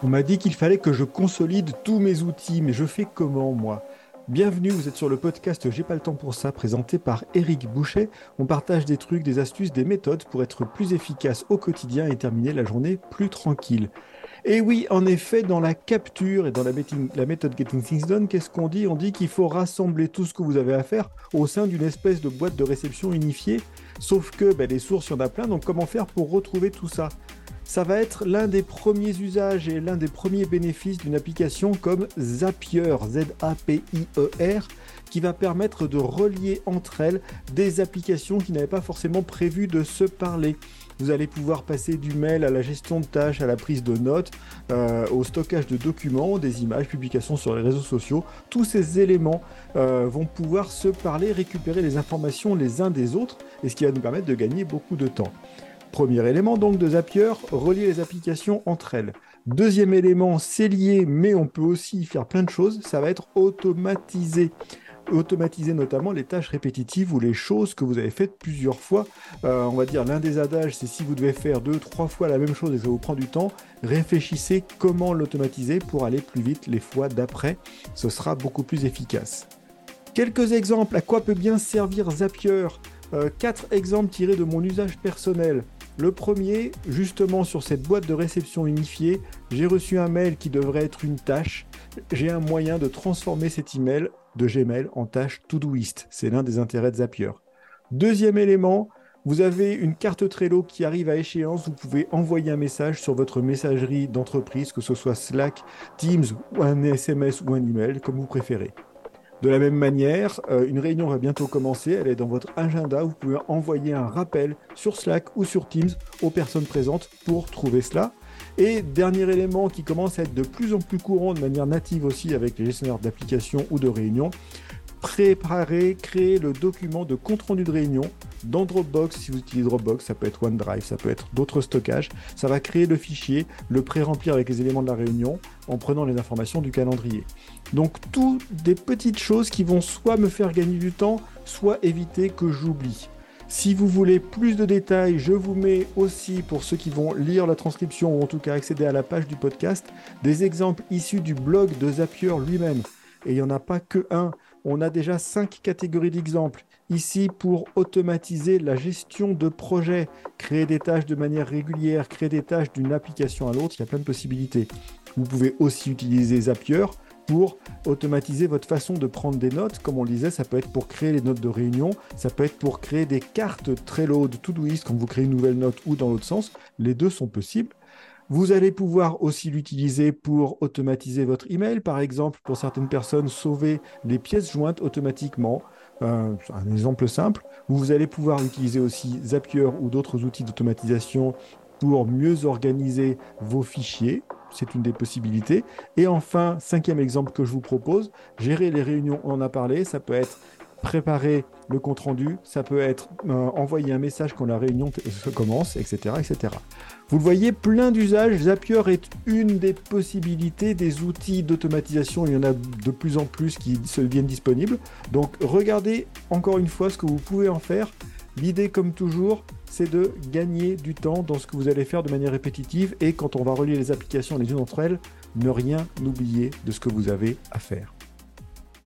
On m'a dit qu'il fallait que je consolide tous mes outils, mais je fais comment moi? Bienvenue, vous êtes sur le podcast J'ai pas le temps pour ça, présenté par Eric Boucher. On partage des trucs, des astuces, des méthodes pour être plus efficace au quotidien et terminer la journée plus tranquille. Et oui, en effet, dans la capture et dans la, méthode Getting Things Done, qu'est-ce qu'on dit? On dit qu'il faut rassembler tout ce que vous avez à faire au sein d'une espèce de boîte de réception unifiée. Sauf que ben, les sources, il y en a plein, donc comment faire pour retrouver tout ça? Ça va être l'un des premiers usages et l'un des premiers bénéfices d'une application comme Zapier, Z-A-P-I-E-R, qui va permettre de relier entre elles des applications qui n'avaient pas forcément prévu de se parler. Vous allez pouvoir passer du mail à la gestion de tâches, à la prise de notes, euh, au stockage de documents, des images, publications sur les réseaux sociaux. Tous ces éléments euh, vont pouvoir se parler, récupérer les informations les uns des autres, et ce qui va nous permettre de gagner beaucoup de temps. Premier élément donc de Zapier, relier les applications entre elles. Deuxième élément, c'est lié, mais on peut aussi faire plein de choses, ça va être automatiser. Automatiser notamment les tâches répétitives ou les choses que vous avez faites plusieurs fois. Euh, on va dire l'un des adages, c'est si vous devez faire deux, trois fois la même chose et ça vous prend du temps, réfléchissez comment l'automatiser pour aller plus vite les fois d'après. Ce sera beaucoup plus efficace. Quelques exemples à quoi peut bien servir Zapier. Euh, quatre exemples tirés de mon usage personnel. Le premier, justement sur cette boîte de réception unifiée, j'ai reçu un mail qui devrait être une tâche. J'ai un moyen de transformer cet email de Gmail en tâche Todoist. C'est l'un des intérêts de Zapier. Deuxième élément, vous avez une carte Trello qui arrive à échéance. Vous pouvez envoyer un message sur votre messagerie d'entreprise, que ce soit Slack, Teams ou un SMS ou un email, comme vous préférez. De la même manière, euh, une réunion va bientôt commencer, elle est dans votre agenda, vous pouvez envoyer un rappel sur Slack ou sur Teams aux personnes présentes pour trouver cela. Et dernier élément qui commence à être de plus en plus courant de manière native aussi avec les gestionnaires d'applications ou de réunions, préparer, créer le document de compte-rendu de réunion dans Dropbox. Si vous utilisez Dropbox, ça peut être OneDrive, ça peut être d'autres stockages. Ça va créer le fichier, le pré-remplir avec les éléments de la réunion en prenant les informations du calendrier. Donc, toutes des petites choses qui vont soit me faire gagner du temps, soit éviter que j'oublie. Si vous voulez plus de détails, je vous mets aussi, pour ceux qui vont lire la transcription ou en tout cas accéder à la page du podcast, des exemples issus du blog de Zapier lui-même. Et il n'y en a pas que un on a déjà cinq catégories d'exemples. Ici, pour automatiser la gestion de projets, créer des tâches de manière régulière, créer des tâches d'une application à l'autre, il y a plein de possibilités. Vous pouvez aussi utiliser Zapier pour automatiser votre façon de prendre des notes. Comme on le disait, ça peut être pour créer les notes de réunion, ça peut être pour créer des cartes Trello de Todoist quand vous créez une nouvelle note ou dans l'autre sens. Les deux sont possibles. Vous allez pouvoir aussi l'utiliser pour automatiser votre email, par exemple, pour certaines personnes, sauver les pièces jointes automatiquement. Euh, un exemple simple. Vous allez pouvoir utiliser aussi Zapier ou d'autres outils d'automatisation pour mieux organiser vos fichiers. C'est une des possibilités. Et enfin, cinquième exemple que je vous propose, gérer les réunions, on en a parlé, ça peut être préparer le compte rendu, ça peut être euh, envoyer un message quand la réunion commence, etc., etc. Vous le voyez, plein d'usages. Zapier est une des possibilités des outils d'automatisation. Il y en a de plus en plus qui se deviennent disponibles. Donc regardez encore une fois ce que vous pouvez en faire. L'idée, comme toujours, c'est de gagner du temps dans ce que vous allez faire de manière répétitive et quand on va relier les applications les unes entre elles, ne rien oublier de ce que vous avez à faire.